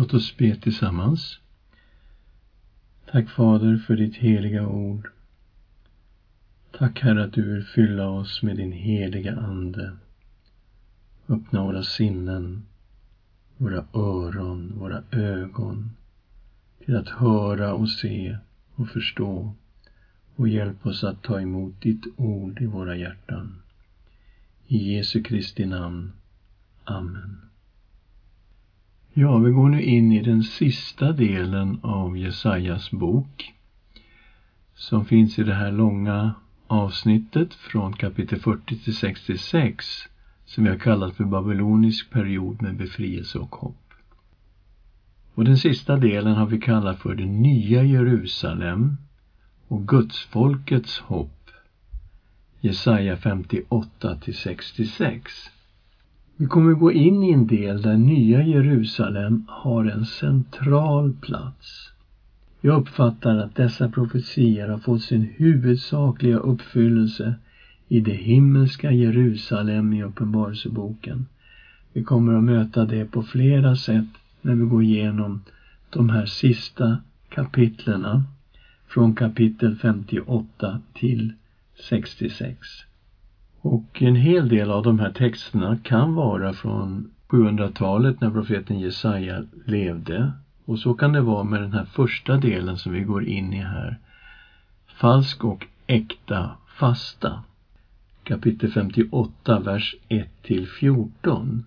Låt oss be tillsammans. Tack Fader för ditt heliga ord. Tack Herre att du vill fylla oss med din heliga Ande. Öppna våra sinnen, våra öron, våra ögon till att höra och se och förstå och hjälp oss att ta emot ditt ord i våra hjärtan. I Jesu Kristi namn. Amen. Ja, vi går nu in i den sista delen av Jesajas bok som finns i det här långa avsnittet från kapitel 40 till 66 som vi har kallat för babylonisk period med befrielse och hopp. Och den sista delen har vi kallat för det nya Jerusalem och Gudsfolkets hopp. Jesaja 58 till 66. Vi kommer gå in i en del där nya Jerusalem har en central plats. Jag uppfattar att dessa profetier har fått sin huvudsakliga uppfyllelse i det himmelska Jerusalem i Uppenbarelseboken. Vi kommer att möta det på flera sätt när vi går igenom de här sista kapitlerna från kapitel 58 till 66. Och en hel del av de här texterna kan vara från 700-talet när profeten Jesaja levde. Och så kan det vara med den här första delen som vi går in i här. Falsk och äkta fasta. Kapitel 58, vers 1 till 14.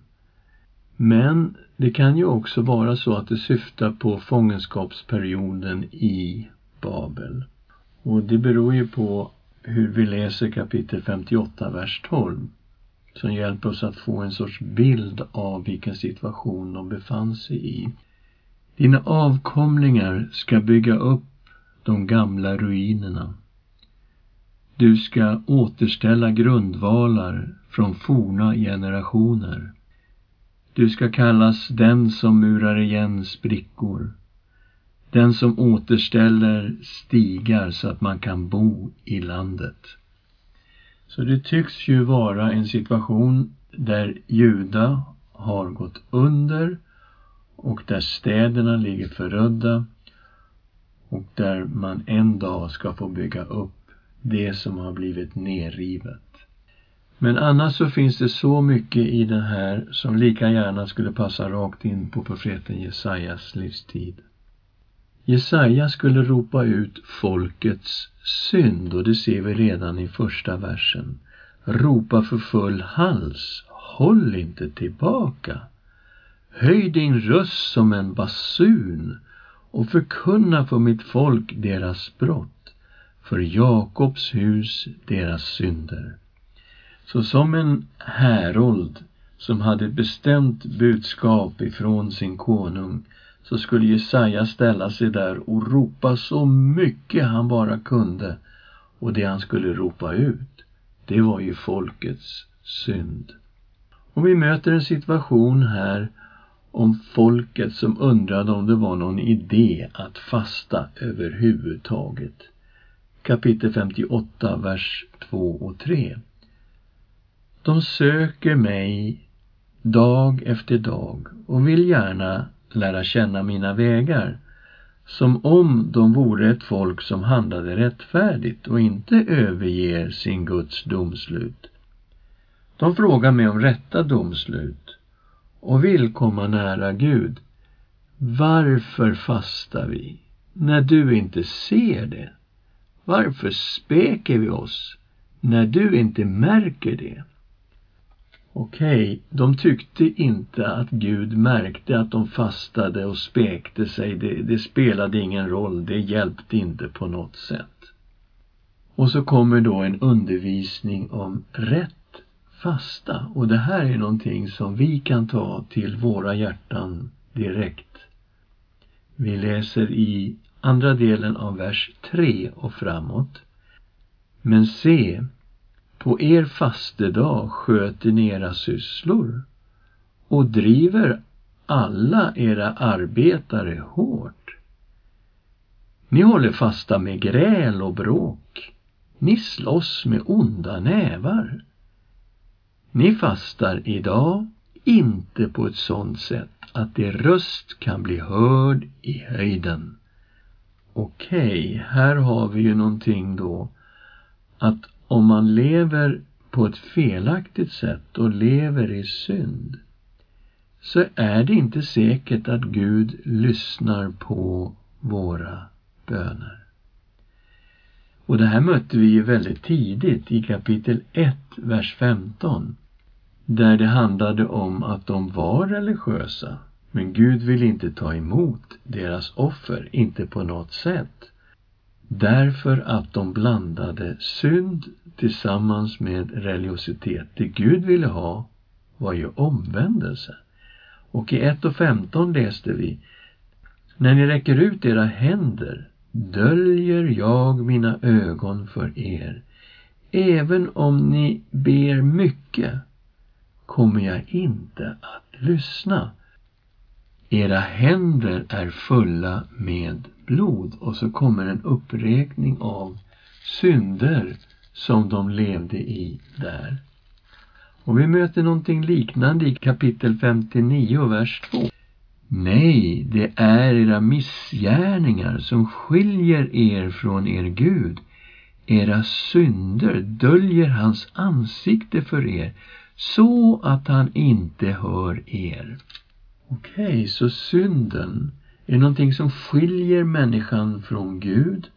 Men det kan ju också vara så att det syftar på fångenskapsperioden i Babel. Och det beror ju på hur vi läser kapitel 58, vers 12 som hjälper oss att få en sorts bild av vilken situation de befann sig i. Dina avkomlingar ska bygga upp de gamla ruinerna. Du ska återställa grundvalar från forna generationer. Du ska kallas den som murar igen sprickor den som återställer stigar så att man kan bo i landet. Så det tycks ju vara en situation där Juda har gått under och där städerna ligger förödda och där man en dag ska få bygga upp det som har blivit nerrivet. Men annars så finns det så mycket i det här som lika gärna skulle passa rakt in på profeten Jesajas livstid. Jesaja skulle ropa ut folkets synd och det ser vi redan i första versen. Ropa för full hals, håll inte tillbaka. Höj din röst som en basun och förkunna för mitt folk deras brott, för Jakobs hus deras synder. Så som en härold som hade ett bestämt budskap ifrån sin konung så skulle Jesaja ställa sig där och ropa så mycket han bara kunde. Och det han skulle ropa ut, det var ju folkets synd. Och vi möter en situation här om folket som undrade om det var någon idé att fasta överhuvudtaget. Kapitel 58, vers 2 och 3. De söker mig dag efter dag och vill gärna lära känna mina vägar, som om de vore ett folk som handlade rättfärdigt och inte överger sin Guds domslut. De frågar mig om rätta domslut och vill komma nära Gud. Varför fastar vi när du inte ser det? Varför speker vi oss när du inte märker det? Okej, okay, de tyckte inte att Gud märkte att de fastade och spekte sig. Det, det, spelade ingen roll, det hjälpte inte på något sätt. Och så kommer då en undervisning om rätt fasta. Och det här är någonting som vi kan ta till våra hjärtan direkt. Vi läser i andra delen av vers 3 och framåt. Men se, på er fastedag sköter ni era sysslor och driver alla era arbetare hårt. Ni håller fasta med gräl och bråk. Ni slåss med onda nävar. Ni fastar idag, inte på ett sådant sätt att er röst kan bli hörd i höjden. Okej, okay, här har vi ju någonting då att om man lever på ett felaktigt sätt och lever i synd så är det inte säkert att Gud lyssnar på våra böner. Och det här mötte vi ju väldigt tidigt i kapitel 1, vers 15 där det handlade om att de var religiösa men Gud ville inte ta emot deras offer, inte på något sätt. Därför att de blandade synd tillsammans med religiositet. Det Gud ville ha var ju omvändelse. Och i 1 och 15 läste vi När ni räcker ut era händer döljer jag mina ögon för er. Även om ni ber mycket kommer jag inte att lyssna. Era händer är fulla med blod. Och så kommer en uppräkning av synder som de levde i där. Och vi möter någonting liknande i kapitel 59, vers 2. Nej, det är era missgärningar som skiljer er från er Gud. Era synder döljer hans ansikte för er så att han inte hör er. Okej, okay, så synden är någonting som skiljer människan från Gud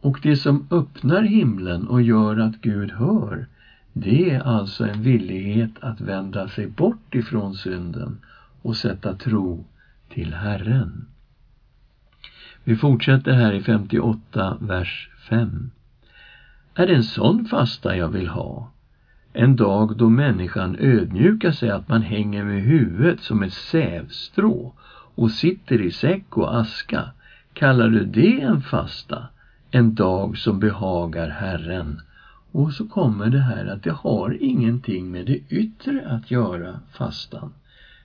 och det som öppnar himlen och gör att Gud hör det är alltså en villighet att vända sig bort ifrån synden och sätta tro till Herren. Vi fortsätter här i 58, vers 5. Är det en sån fasta jag vill ha? En dag då människan ödmjukar sig att man hänger med huvudet som ett sävstrå och sitter i säck och aska. Kallar du det en fasta? En dag som behagar Herren? Och så kommer det här att det har ingenting med det yttre att göra, fastan,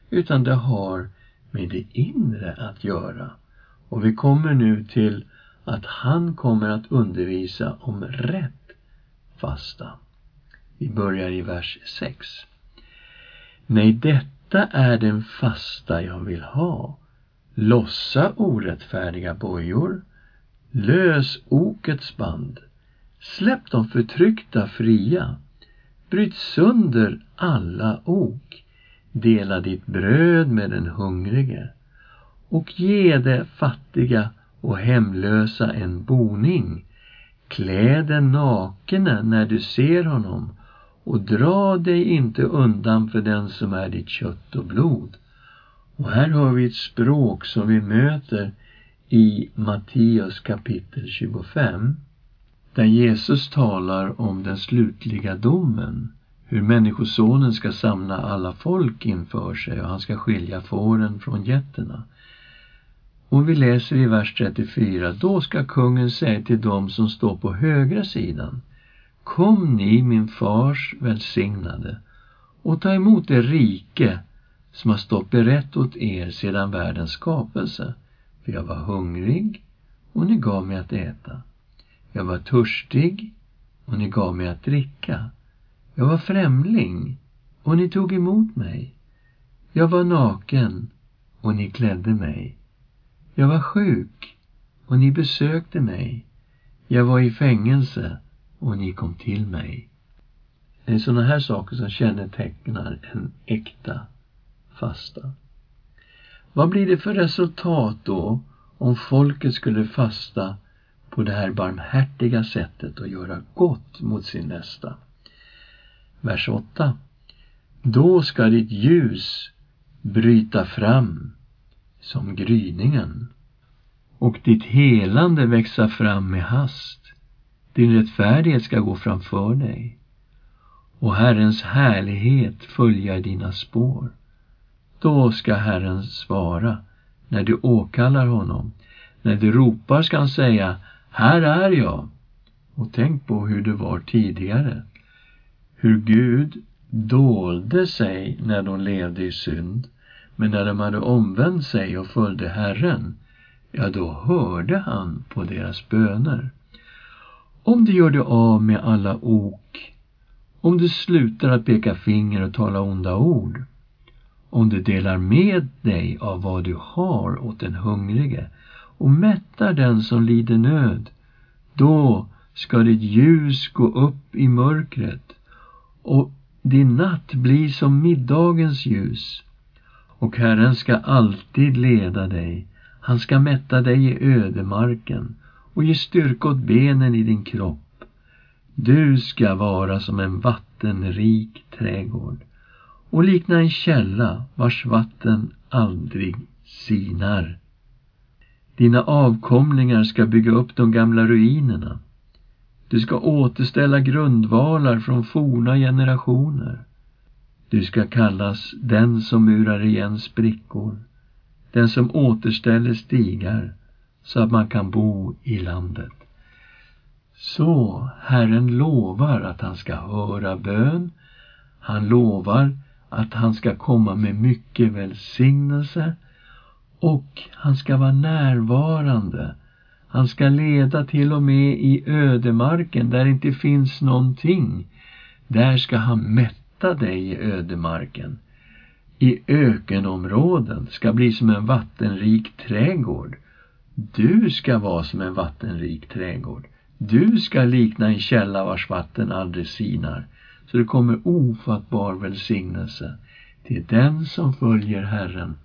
utan det har med det inre att göra. Och vi kommer nu till att han kommer att undervisa om rätt fasta. Vi börjar i vers 6. Nej, detta är den fasta jag vill ha. Lossa orättfärdiga bojor. Lös okets band. Släpp de förtryckta fria. Bryt sönder alla ok. Dela ditt bröd med den hungrige och ge de fattiga och hemlösa en boning. Klä den nakne när du ser honom och dra dig inte undan för den som är ditt kött och blod. Och här har vi ett språk som vi möter i Matteus kapitel 25 där Jesus talar om den slutliga domen hur Människosonen ska samla alla folk inför sig och han ska skilja fåren från getterna. Och vi läser i vers 34, då ska kungen säga till dem som står på högra sidan Kom ni, min fars välsignade, och ta emot det rike som har stått berett åt er sedan världens skapelse. För jag var hungrig och ni gav mig att äta. Jag var törstig och ni gav mig att dricka. Jag var främling och ni tog emot mig. Jag var naken och ni klädde mig. Jag var sjuk och ni besökte mig. Jag var i fängelse och ni kom till mig. Det är sådana här saker som kännetecknar en äkta fasta. Vad blir det för resultat då om folket skulle fasta på det här barmhärtiga sättet och göra gott mot sin nästa? Vers 8. Då ska ditt ljus bryta fram som gryningen och ditt helande växa fram med hast. Din rättfärdighet ska gå framför dig och Herrens härlighet följa dina spår. Då ska Herren svara när du åkallar honom. När du ropar ska han säga, här är jag. Och tänk på hur det var tidigare. Hur Gud dolde sig när de levde i synd. Men när de hade omvänt sig och följde Herren, ja, då hörde han på deras böner. Om du gör dig av med alla ok, om du slutar att peka finger och tala onda ord, om du delar med dig av vad du har åt den hungrige och mättar den som lider nöd, då ska ditt ljus gå upp i mörkret och din natt bli som middagens ljus. Och Herren ska alltid leda dig. Han ska mätta dig i ödemarken och ge styrka åt benen i din kropp. Du ska vara som en vattenrik trädgård och likna en källa vars vatten aldrig sinar. Dina avkomlingar ska bygga upp de gamla ruinerna. Du ska återställa grundvalar från forna generationer. Du ska kallas den som murar igen sprickor, den som återställer stigar så att man kan bo i landet. Så Herren lovar att han ska höra bön. Han lovar att han ska komma med mycket välsignelse och han ska vara närvarande. Han ska leda till och med i ödemarken där det inte finns någonting. Där ska han mätta dig i ödemarken. I ökenområden ska bli som en vattenrik trädgård. Du ska vara som en vattenrik trädgård. Du ska likna en källa vars vatten aldrig sinar. Så det kommer ofattbar välsignelse till den som följer Herren.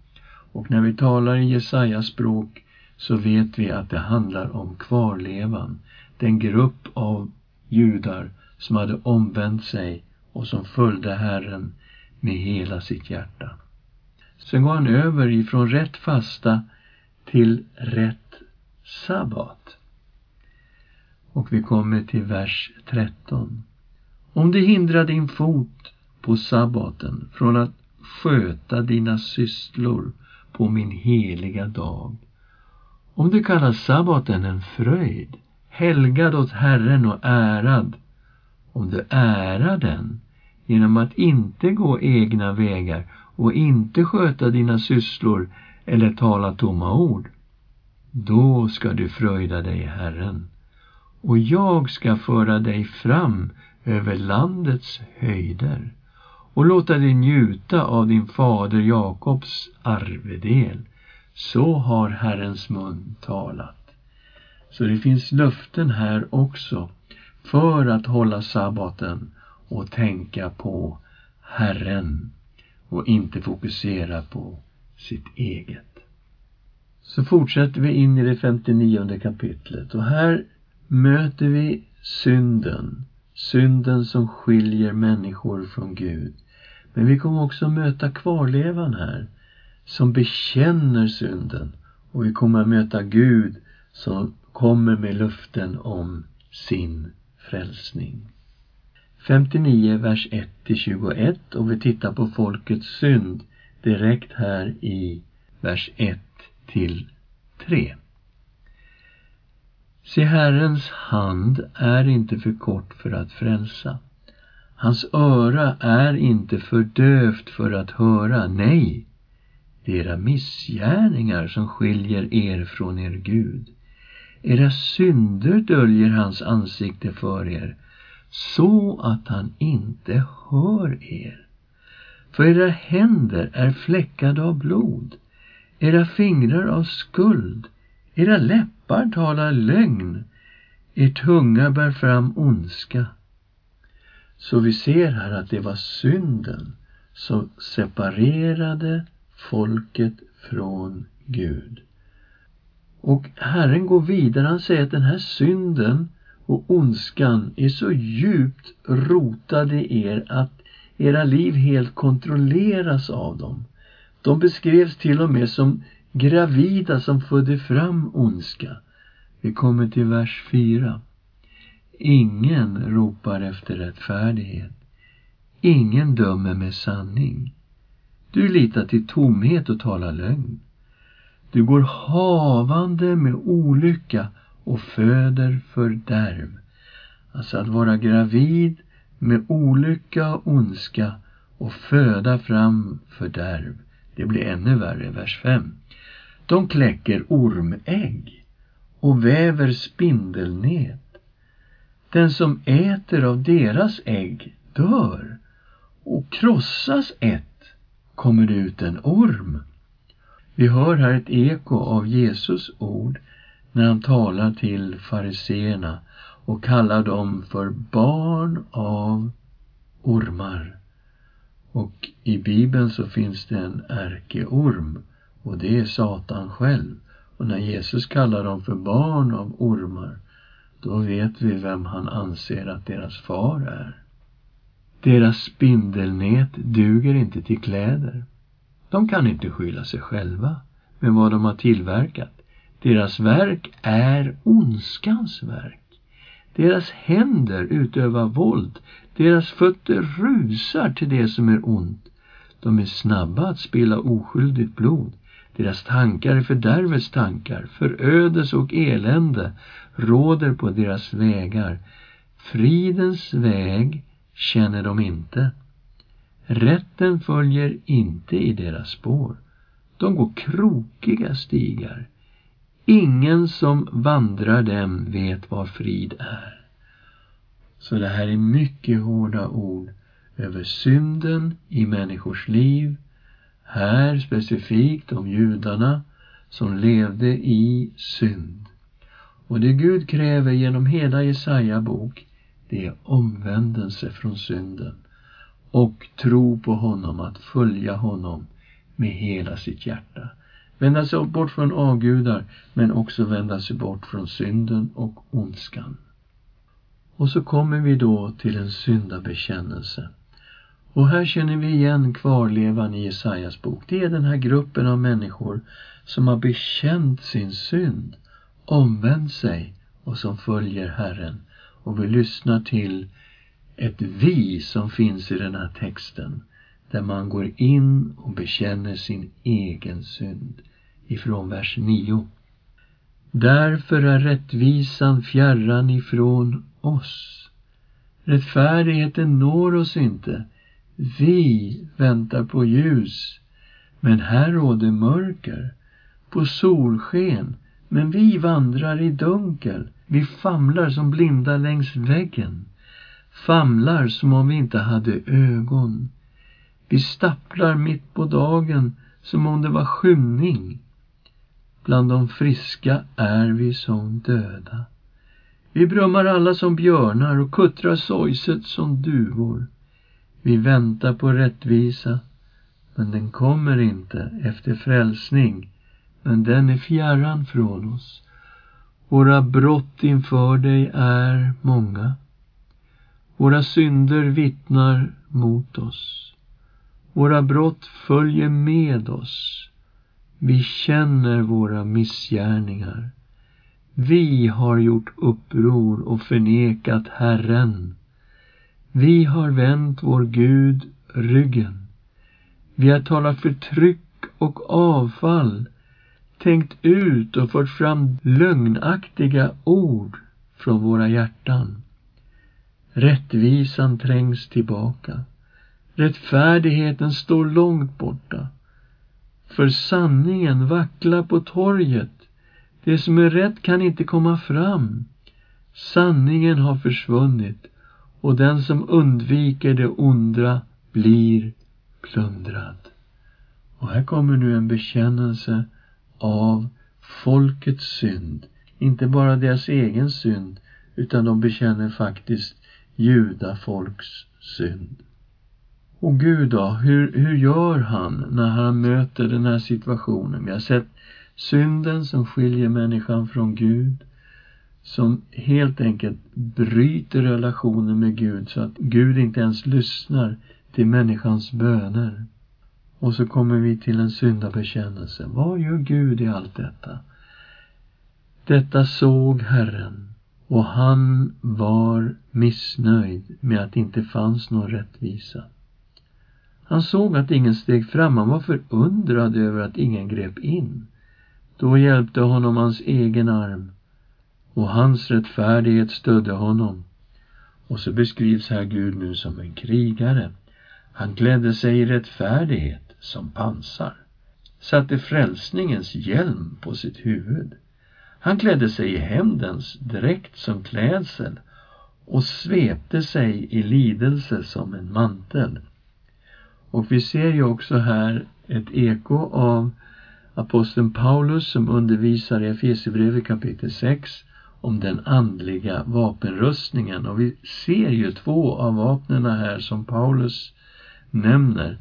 Och när vi talar i Jesajas språk så vet vi att det handlar om kvarlevan, den grupp av judar som hade omvänt sig och som följde Herren med hela sitt hjärta. Sen går han över ifrån rätt fasta till rätt sabbat. Och vi kommer till vers 13. Om det hindrar din fot på sabbaten från att sköta dina sysslor på min heliga dag. Om du kallar sabbaten en fröjd, helgad åt Herren och ärad, om du ärar den genom att inte gå egna vägar och inte sköta dina sysslor eller tala tomma ord, då ska du fröjda dig Herren. Och jag ska föra dig fram över landets höjder och låta dig njuta av din fader Jakobs arvedel. Så har Herrens mun talat. Så det finns löften här också för att hålla sabbaten och tänka på Herren och inte fokusera på sitt eget. Så fortsätter vi in i det 59 kapitlet och här möter vi synden synden som skiljer människor från Gud. Men vi kommer också möta kvarlevan här, som bekänner synden. Och vi kommer att möta Gud som kommer med luften om sin frälsning. 59, vers 1-21 och vi tittar på folkets synd direkt här i vers 1 till 3. Se, Herrens hand är inte för kort för att frälsa. Hans öra är inte för dövt för att höra. Nej, det är era missgärningar som skiljer er från er Gud. Era synder döljer hans ansikte för er, så att han inte hör er. För era händer är fläckade av blod, era fingrar av skuld, era läppar talar lögn, er tunga bär fram ondska. Så vi ser här att det var synden som separerade folket från Gud. Och Herren går vidare, han säger att den här synden och ondskan är så djupt rotade i er att era liv helt kontrolleras av dem. De beskrevs till och med som gravida som födde fram ondska. Vi kommer till vers 4. Ingen ropar efter rättfärdighet. Ingen dömer med sanning. Du litar till tomhet och talar lögn. Du går havande med olycka och föder fördärv. Alltså att vara gravid med olycka och ondska och föda fram fördärv. Det blir ännu värre, vers 5. De kläcker ormägg och väver spindelnät. Den som äter av deras ägg dör och krossas ett kommer det ut en orm. Vi hör här ett eko av Jesus ord när han talar till fariseerna och kallar dem för barn av ormar. Och i Bibeln så finns det en ärkeorm och det är Satan själv. Och när Jesus kallar dem för barn av ormar, då vet vi vem han anser att deras far är. Deras spindelnät duger inte till kläder. De kan inte skylla sig själva med vad de har tillverkat. Deras verk är ondskans verk. Deras händer utövar våld. Deras fötter rusar till det som är ont. De är snabba att spilla oskyldigt blod. Deras tankar är fördärvets tankar. Förödelse och elände råder på deras vägar. Fridens väg känner de inte. Rätten följer inte i deras spår. De går krokiga stigar. Ingen som vandrar dem vet vad frid är. Så det här är mycket hårda ord över synden i människors liv. Här specifikt om judarna som levde i synd. Och det Gud kräver genom hela Jesaja bok, det är omvändelse från synden och tro på honom, att följa honom med hela sitt hjärta. Vända sig bort från avgudar, men också vända sig bort från synden och ondskan. Och så kommer vi då till en syndabekännelse. Och här känner vi igen kvarlevan i Jesajas bok. Det är den här gruppen av människor som har bekänt sin synd, omvänt sig och som följer Herren. Och vi lyssnar till ett vi som finns i den här texten där man går in och bekänner sin egen synd ifrån vers 9. Därför är rättvisan fjärran ifrån oss. Rättfärdigheten når oss inte. Vi väntar på ljus, men här råder mörker, på solsken, men vi vandrar i dunkel. Vi famlar som blinda längs väggen, famlar som om vi inte hade ögon. Vi stapplar mitt på dagen som om det var skymning. Bland de friska är vi som döda. Vi brummar alla som björnar och kuttrar sorgset som duvor. Vi väntar på rättvisa, men den kommer inte efter frälsning, men den är fjärran från oss. Våra brott inför dig är många. Våra synder vittnar mot oss. Våra brott följer med oss. Vi känner våra missgärningar. Vi har gjort uppror och förnekat Herren. Vi har vänt vår Gud ryggen. Vi har talat förtryck och avfall, tänkt ut och fört fram lögnaktiga ord från våra hjärtan. Rättvisan trängs tillbaka. Rättfärdigheten står långt borta. För sanningen vacklar på torget. Det som är rätt kan inte komma fram. Sanningen har försvunnit och den som undviker det onda blir plundrad. Och här kommer nu en bekännelse av folkets synd. Inte bara deras egen synd, utan de bekänner faktiskt judafolks synd. Och Gud då, hur, hur gör han när han möter den här situationen? Vi har sett synden som skiljer människan från Gud, som helt enkelt bryter relationen med Gud så att Gud inte ens lyssnar till människans böner. Och så kommer vi till en syndabekännelse. Vad gör Gud i allt detta? Detta såg Herren och han var missnöjd med att det inte fanns någon rättvisa. Han såg att ingen steg fram, han var förundrad över att ingen grep in. Då hjälpte honom hans egen arm och hans rättfärdighet stödde honom. Och så beskrivs här Gud nu som en krigare. Han klädde sig i rättfärdighet som pansar, satte frälsningens hjälm på sitt huvud. Han klädde sig i hämndens dräkt som klädsel och svepte sig i lidelse som en mantel. Och vi ser ju också här ett eko av aposteln Paulus som undervisar i Efesierbrevet kapitel 6 om den andliga vapenrustningen. Och vi ser ju två av vapnen här som Paulus nämner.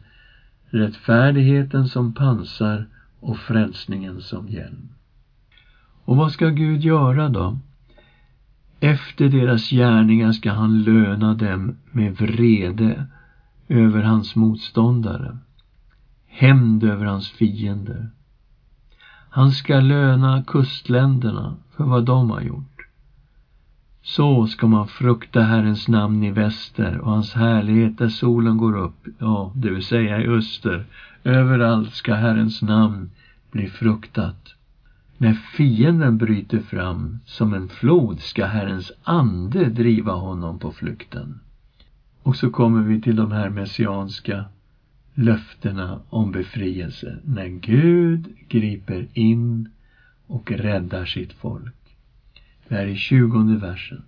Rättfärdigheten som pansar och frälsningen som hjälm. Och vad ska Gud göra då? Efter deras gärningar ska han löna dem med vrede över hans motståndare, hämnd över hans fiender. Han ska löna kustländerna för vad de har gjort. Så ska man frukta Herrens namn i väster och hans härlighet där solen går upp, ja, det vill säga i öster. Överallt ska Herrens namn bli fruktat. När fienden bryter fram som en flod ska Herrens ande driva honom på flykten. Och så kommer vi till de här messianska löftena om befrielse. När Gud griper in och räddar sitt folk. Det här är tjugonde versen.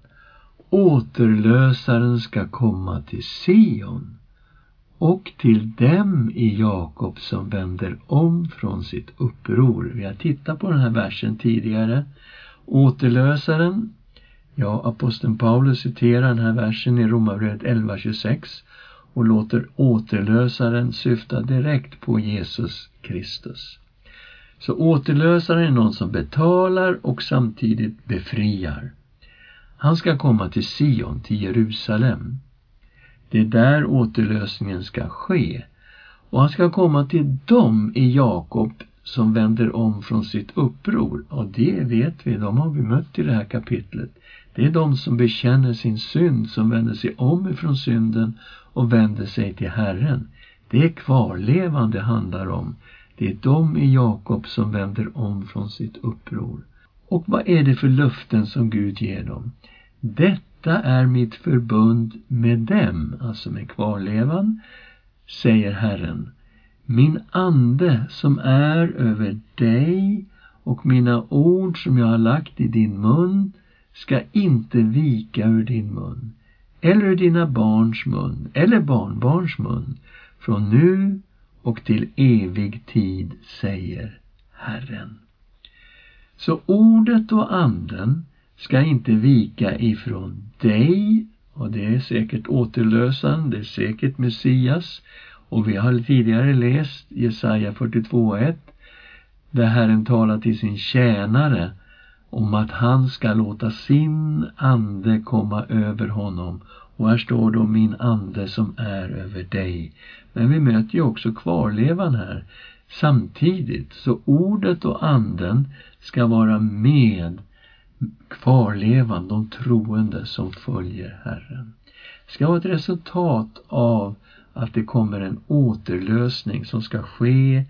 Återlösaren ska komma till Sion och till dem i Jakob som vänder om från sitt uppror. Vi har tittat på den här versen tidigare. Återlösaren, ja, aposteln Paulus citerar den här versen i Romarbrevet 11.26 och låter återlösaren syfta direkt på Jesus Kristus. Så återlösaren är någon som betalar och samtidigt befriar. Han ska komma till Sion, till Jerusalem. Det är där återlösningen ska ske. Och han ska komma till dem i Jakob som vänder om från sitt uppror. Och det vet vi, de har vi mött i det här kapitlet. Det är de som bekänner sin synd, som vänder sig om ifrån synden och vänder sig till Herren. Det är kvarlevande det handlar om. Det är de i Jakob som vänder om från sitt uppror. Och vad är det för löften som Gud ger dem? Detta är mitt förbund med dem, alltså med kvarlevan, säger Herren. Min ande som är över dig och mina ord som jag har lagt i din mun ska inte vika ur din mun eller ur dina barns mun eller barnbarns mun från nu och till evig tid, säger Herren. Så ordet och anden ska inte vika ifrån dig och det är säkert återlösaren, det är säkert Messias och vi har tidigare läst Jesaja 42.1 där Herren talar till sin tjänare om att han ska låta sin ande komma över honom och här står då min ande som är över dig. Men vi möter ju också kvarlevan här samtidigt. Så ordet och anden ska vara med kvarlevan, de troende som följer Herren. Det ska vara ett resultat av att det kommer en återlösning som ska ske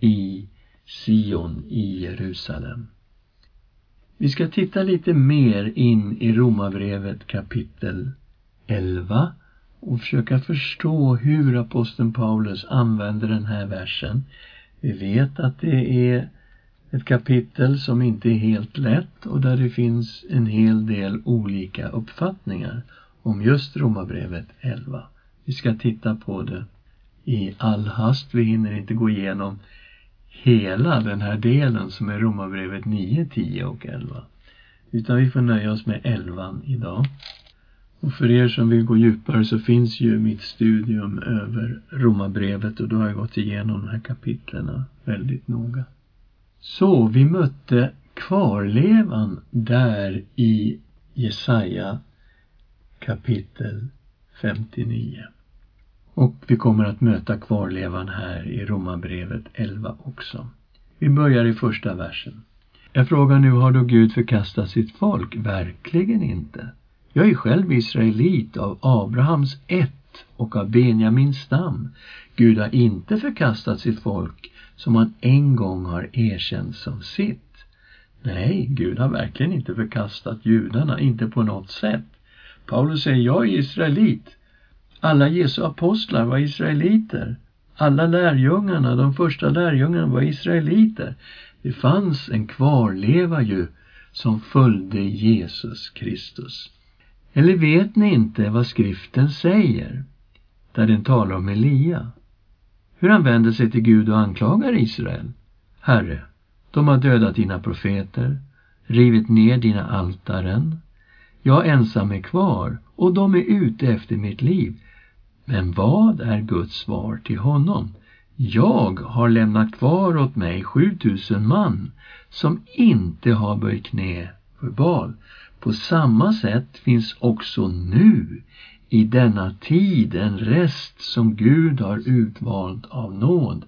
i Sion i Jerusalem. Vi ska titta lite mer in i Romarbrevet kapitel 11 och försöka förstå hur aposteln Paulus använder den här versen. Vi vet att det är ett kapitel som inte är helt lätt och där det finns en hel del olika uppfattningar om just Romarbrevet 11. Vi ska titta på det i all hast. Vi hinner inte gå igenom hela den här delen som är Romarbrevet 9, 10 och 11. Utan vi får nöja oss med 11 idag. Och för er som vill gå djupare så finns ju mitt studium över Romarbrevet och då har jag gått igenom de här kapitlerna väldigt noga. Så vi mötte kvarlevan där i Jesaja kapitel 59. Och vi kommer att möta kvarlevan här i Romarbrevet 11 också. Vi börjar i första versen. Jag frågar nu, har då Gud förkastat sitt folk? Verkligen inte. Jag är själv israelit av Abrahams ett och av Benjamins stam. Gud har inte förkastat sitt folk som han en gång har erkänt som sitt. Nej, Gud har verkligen inte förkastat judarna, inte på något sätt. Paulus säger, jag är israelit. Alla Jesu apostlar var israeliter. Alla lärjungarna, de första lärjungarna var israeliter. Det fanns en kvarleva ju som följde Jesus Kristus. Eller vet ni inte vad skriften säger, där den talar om Elia? hur han vänder sig till Gud och anklagar Israel. Herre, de har dödat dina profeter, rivit ner dina altaren. Jag ensam är kvar och de är ute efter mitt liv. Men vad är Guds svar till honom? Jag har lämnat kvar åt mig 7000 man som inte har böjt knä för Baal. På samma sätt finns också nu i denna tid en rest som Gud har utvalt av nåd.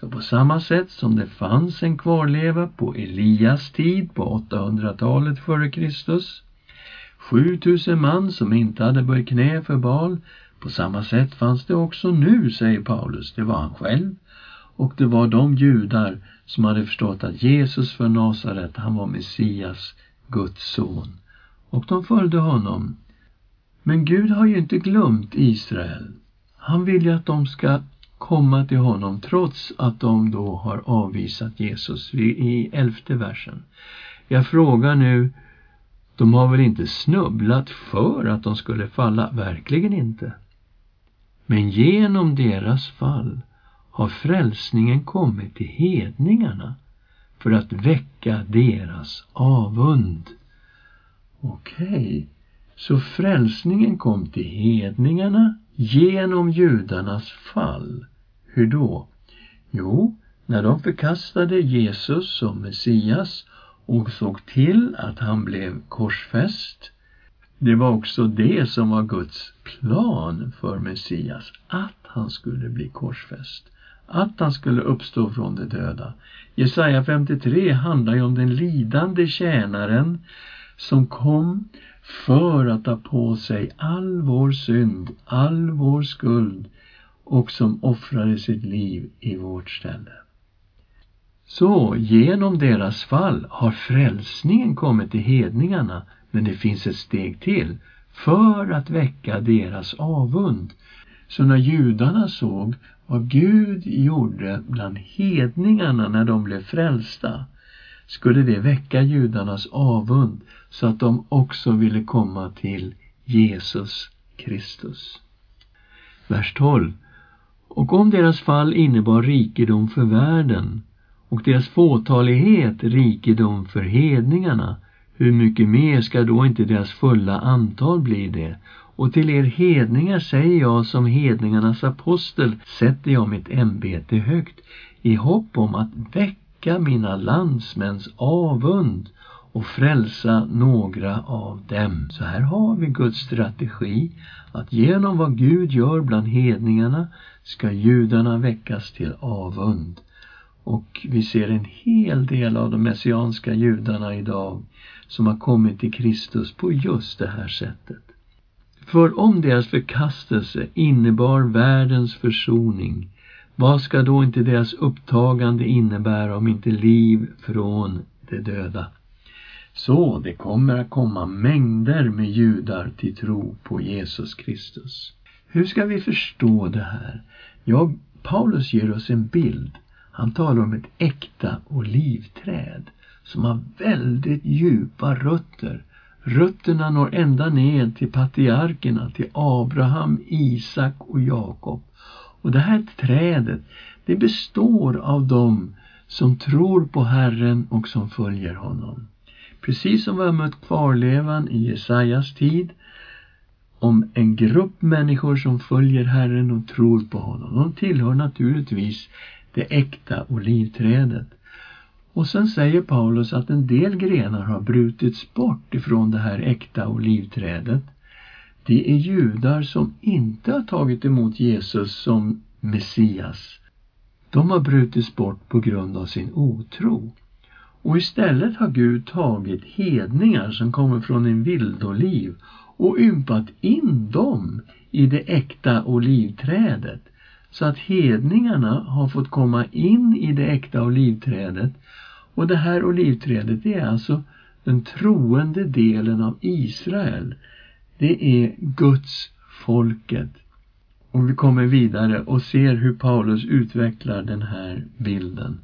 Så på samma sätt som det fanns en kvarleva på Elias tid på 800-talet före Kristus 7000 man som inte hade böjt knä för Baal på samma sätt fanns det också nu, säger Paulus. Det var han själv och det var de judar som hade förstått att Jesus för Nasaret, han var Messias, Guds son. Och de följde honom. Men Gud har ju inte glömt Israel. Han vill ju att de ska komma till honom trots att de då har avvisat Jesus i elfte versen. Jag frågar nu, de har väl inte snubblat för att de skulle falla? Verkligen inte. Men genom deras fall har frälsningen kommit till hedningarna för att väcka deras avund. Okej, okay. så frälsningen kom till hedningarna genom judarnas fall. Hur då? Jo, när de förkastade Jesus som Messias och såg till att han blev korsfäst. Det var också det som var Guds plan för Messias, att han skulle bli korsfäst att han skulle uppstå från de döda. Jesaja 53 handlar ju om den lidande tjänaren som kom för att ta på sig all vår synd, all vår skuld och som offrade sitt liv i vårt ställe. Så genom deras fall har frälsningen kommit till hedningarna, men det finns ett steg till för att väcka deras avund. Så när judarna såg vad Gud gjorde bland hedningarna när de blev frälsta skulle det väcka judarnas avund så att de också ville komma till Jesus Kristus. Vers 12. Och om deras fall innebar rikedom för världen och deras fåtalighet rikedom för hedningarna, hur mycket mer ska då inte deras fulla antal bli det? Och till er hedningar säger jag som hedningarnas apostel sätter jag mitt ämbete högt i hopp om att väcka mina landsmäns avund och frälsa några av dem. Så här har vi Guds strategi att genom vad Gud gör bland hedningarna ska judarna väckas till avund. Och vi ser en hel del av de messianska judarna idag som har kommit till Kristus på just det här sättet. För om deras förkastelse innebar världens försoning, vad ska då inte deras upptagande innebära om inte liv från de döda? Så det kommer att komma mängder med judar till tro på Jesus Kristus. Hur ska vi förstå det här? Ja, Paulus ger oss en bild. Han talar om ett äkta olivträd som har väldigt djupa rötter Rötterna når ända ner till patriarkerna, till Abraham, Isak och Jakob. Och det här trädet, det består av dem som tror på Herren och som följer honom. Precis som vi har mött kvarlevan i Jesajas tid om en grupp människor som följer Herren och tror på honom. De tillhör naturligtvis det äkta olivträdet. Och sen säger Paulus att en del grenar har brutits bort ifrån det här äkta olivträdet. Det är judar som inte har tagit emot Jesus som Messias. De har brutits bort på grund av sin otro. Och istället har Gud tagit hedningar som kommer från en vildoliv och ympat in dem i det äkta olivträdet så att hedningarna har fått komma in i det äkta olivträdet och det här olivträdet det är alltså den troende delen av Israel. Det är Guds folket. Och vi kommer vidare och ser hur Paulus utvecklar den här bilden.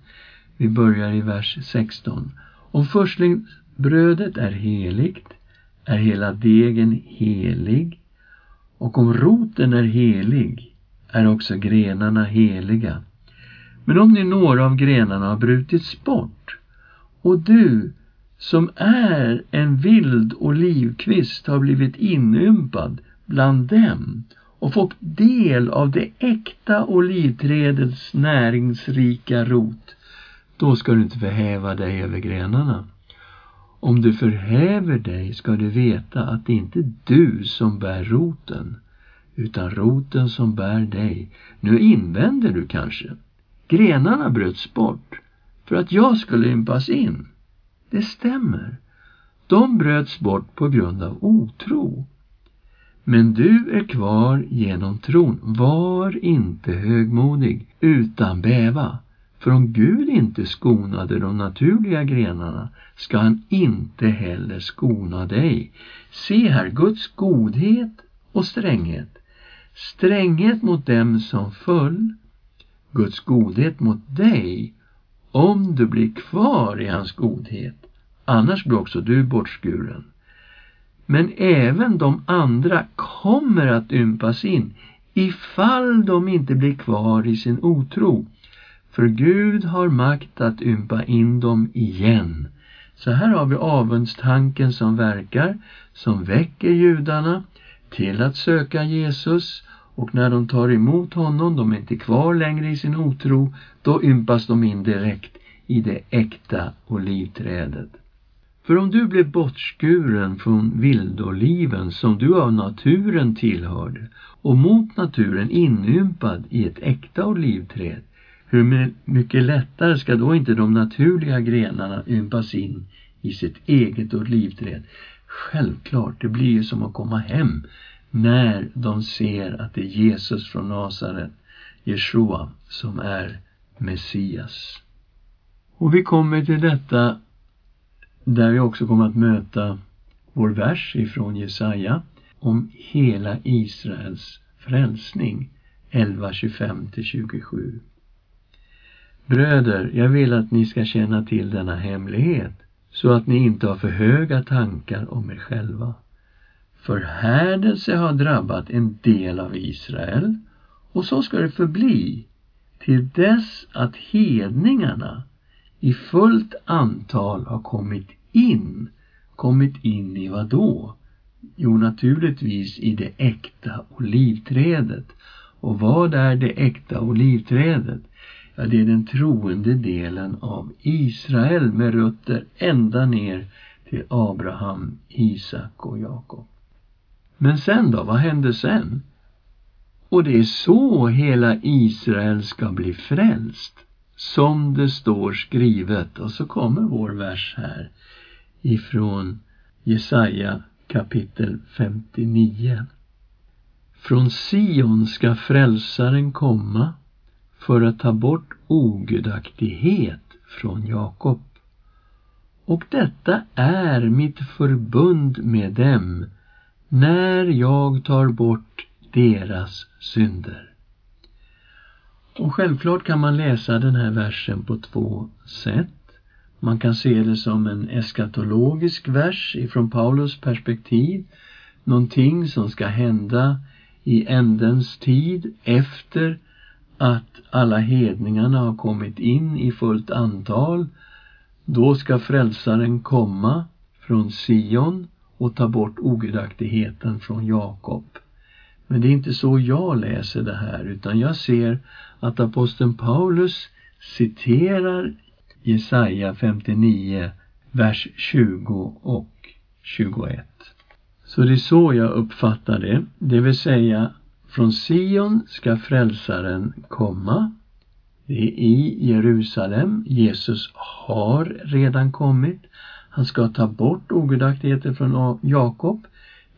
Vi börjar i vers 16. Om förstlingsbrödet är heligt är hela degen helig och om roten är helig är också grenarna heliga. Men om nu några av grenarna har brutits bort och du som är en vild olivkvist har blivit inympad bland dem och fått del av det äkta olivträdets näringsrika rot, då ska du inte förhäva dig över grenarna. Om du förhäver dig ska du veta att det inte är du som bär roten, utan roten som bär dig. Nu invänder du kanske. Grenarna bröts bort för att jag skulle ympas in. Det stämmer. De bröts bort på grund av otro. Men du är kvar genom tron. Var inte högmodig, utan bäva. För om Gud inte skonade de naturliga grenarna ska han inte heller skona dig. Se här, Guds godhet och stränghet. Stränghet mot dem som föll, Guds godhet mot dig om du blir kvar i hans godhet. Annars blir också du bortskuren. Men även de andra kommer att ympas in ifall de inte blir kvar i sin otro. För Gud har makt att ympa in dem igen. Så här har vi avundstanken som verkar, som väcker judarna till att söka Jesus och när de tar emot honom, de är inte kvar längre i sin otro, då ympas de in direkt i det äkta olivträdet. För om du blev bortskuren från vildoliven som du av naturen tillhörde och mot naturen inympad i ett äkta olivträd, hur mycket lättare ska då inte de naturliga grenarna ympas in i sitt eget olivträd? Självklart, det blir ju som att komma hem när de ser att det är Jesus från Nasaret, Jeshua, som är Messias. Och vi kommer till detta där vi också kommer att möta vår vers ifrån Jesaja om hela Israels frälsning 11.25-27. Bröder, jag vill att ni ska känna till denna hemlighet så att ni inte har för höga tankar om er själva. Förhärdelse har drabbat en del av Israel och så ska det förbli till dess att hedningarna i fullt antal har kommit in. Kommit in i vad då? Jo, naturligtvis i det äkta olivträdet. Och vad är det äkta olivträdet? Ja, det är den troende delen av Israel med rötter ända ner till Abraham, Isak och Jakob. Men sen då, vad hände sen? Och det är så hela Israel ska bli frälst som det står skrivet. Och så kommer vår vers här ifrån Jesaja kapitel 59. Från Sion ska frälsaren komma för att ta bort ogudaktighet från Jakob. Och detta är mitt förbund med dem när jag tar bort deras synder. Och självklart kan man läsa den här versen på två sätt. Man kan se det som en eskatologisk vers ifrån Paulus perspektiv. Någonting som ska hända i ändens tid efter att alla hedningarna har kommit in i fullt antal. Då ska frälsaren komma från Sion och ta bort ogudaktigheten från Jakob. Men det är inte så jag läser det här, utan jag ser att aposteln Paulus citerar Jesaja 59, vers 20 och 21. Så det är så jag uppfattar det, det vill säga från Sion ska frälsaren komma. Det är i Jerusalem. Jesus har redan kommit. Han ska ta bort ogudaktigheten från Jakob.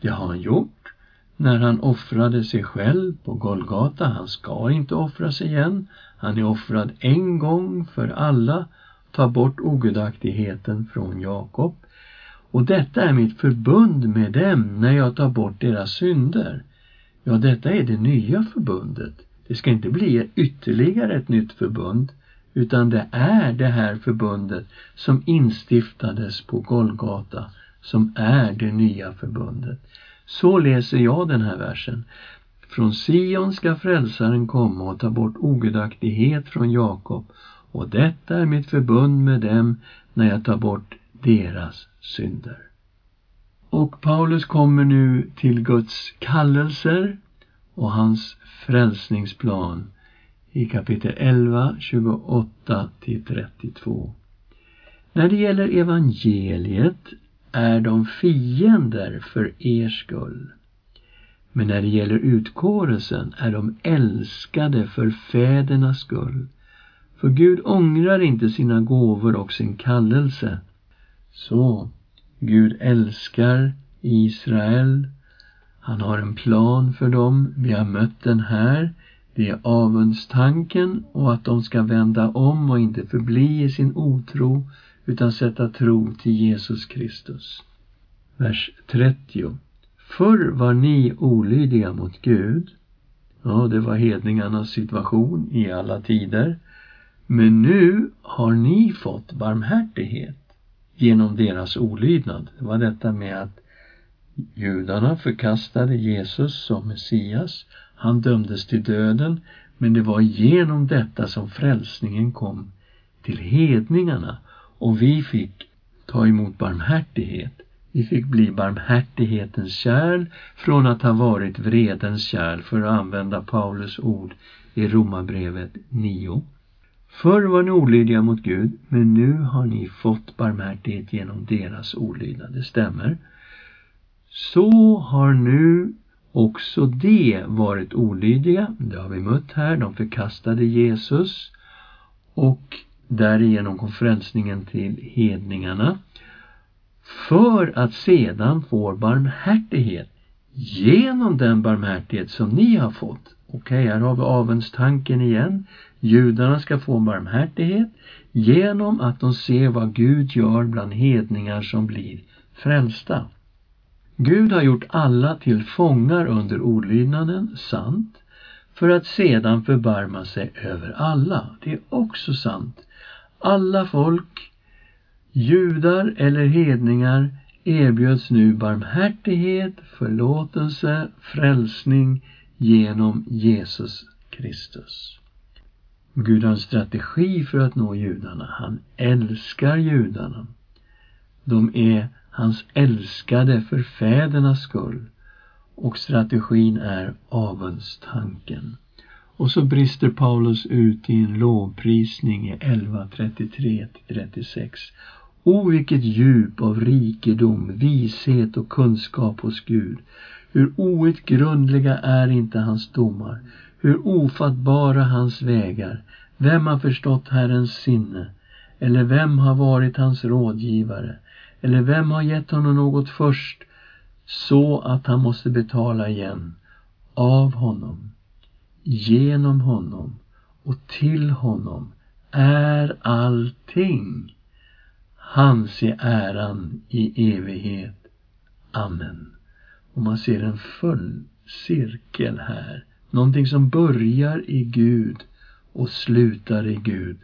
Det har han gjort när han offrade sig själv på Golgata. Han ska inte offras igen. Han är offrad en gång för alla. Ta bort ogudaktigheten från Jakob. Och detta är mitt förbund med dem när jag tar bort deras synder. Ja, detta är det nya förbundet. Det ska inte bli ytterligare ett nytt förbund utan det är det här förbundet som instiftades på Golgata som är det nya förbundet. Så läser jag den här versen. Från Sion ska frälsaren komma och ta bort ogudaktighet från Jakob och detta är mitt förbund med dem när jag tar bort deras synder. Och Paulus kommer nu till Guds kallelser och hans frälsningsplan i kapitel 11, 28 till 32. När det gäller evangeliet är de fiender för er skull. Men när det gäller utkårelsen är de älskade för fädernas skull. För Gud ångrar inte sina gåvor och sin kallelse. Så, Gud älskar Israel. Han har en plan för dem. Vi har mött den här. Det är avundstanken och att de ska vända om och inte förbli i sin otro utan sätta tro till Jesus Kristus. Vers 30. Förr var ni olydiga mot Gud. Ja, det var hedningarnas situation i alla tider. Men nu har ni fått barmhärtighet genom deras olydnad. Det var detta med att judarna förkastade Jesus som Messias. Han dömdes till döden, men det var genom detta som frälsningen kom till hedningarna och vi fick ta emot barmhärtighet. Vi fick bli barmhärtighetens kärl från att ha varit vredens kärl, för att använda Paulus ord i Romarbrevet 9. Förr var ni olydiga mot Gud, men nu har ni fått barmhärtighet genom deras olydnad. Det stämmer. Så har nu också de varit olydiga. Det har vi mött här. De förkastade Jesus och därigenom kom frälsningen till hedningarna. För att sedan få barmhärtighet genom den barmhärtighet som ni har fått. Okej, okay, här har vi avundstanken igen. Judarna ska få barmhärtighet genom att de ser vad Gud gör bland hedningar som blir frälsta. Gud har gjort alla till fångar under olydnaden, sant, för att sedan förbarma sig över alla. Det är också sant. Alla folk, judar eller hedningar, erbjöds nu barmhärtighet, förlåtelse, frälsning genom Jesus Kristus. Gud har en strategi för att nå judarna. Han älskar judarna. De är hans älskade för fädernas skull. Och strategin är avundstanken. Och så brister Paulus ut i en lovprisning i 11.33-36. O, vilket djup av rikedom, vishet och kunskap hos Gud. Hur outgrundliga är inte hans domar, hur ofattbara hans vägar. Vem har förstått Herrens sinne? Eller vem har varit hans rådgivare? Eller vem har gett honom något först så att han måste betala igen? Av honom, genom honom och till honom är allting. Hans är äran i evighet. Amen. Och man ser en full cirkel här. Någonting som börjar i Gud och slutar i Gud.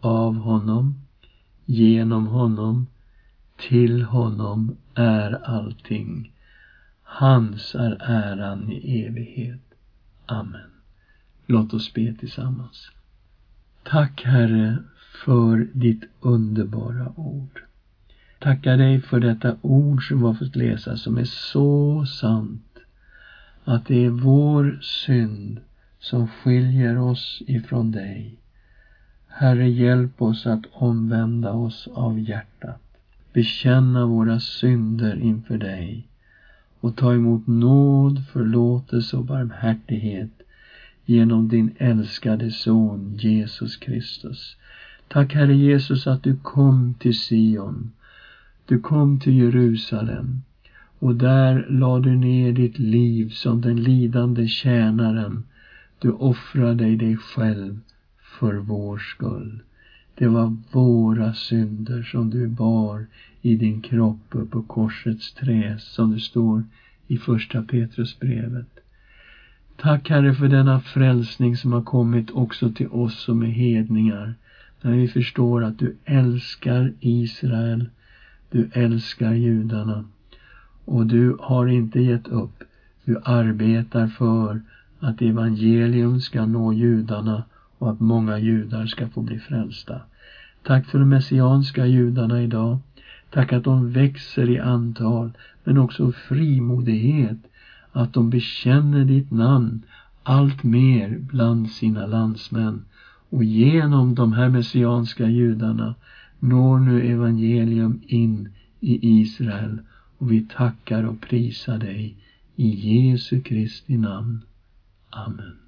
Av honom, genom honom, till honom är allting. Hans är äran i evighet. Amen. Låt oss be tillsammans. Tack Herre för ditt underbara ord. Tackar dig för detta ord som vi har fått läsa som är så sant att det är vår synd som skiljer oss ifrån dig. Herre, hjälp oss att omvända oss av hjärtat, bekänna våra synder inför dig och ta emot nåd, förlåtelse och barmhärtighet genom din älskade son Jesus Kristus. Tack Herre Jesus att du kom till Sion. Du kom till Jerusalem och där lade du ner ditt liv som den lidande tjänaren. Du offrade dig själv för vår skull. Det var våra synder som du bar i din kropp på korsets trä, som det står i första Petrusbrevet. Tack Herre för denna frälsning som har kommit också till oss som är hedningar. När vi förstår att du älskar Israel, du älskar judarna och du har inte gett upp. Du arbetar för att evangelium ska nå judarna och att många judar ska få bli frälsta. Tack för de messianska judarna idag. Tack att de växer i antal, men också frimodighet, att de bekänner ditt namn allt mer bland sina landsmän. Och genom de här messianska judarna når nu evangelium in i Israel och vi tackar och prisar dig i Jesu Kristi namn. Amen.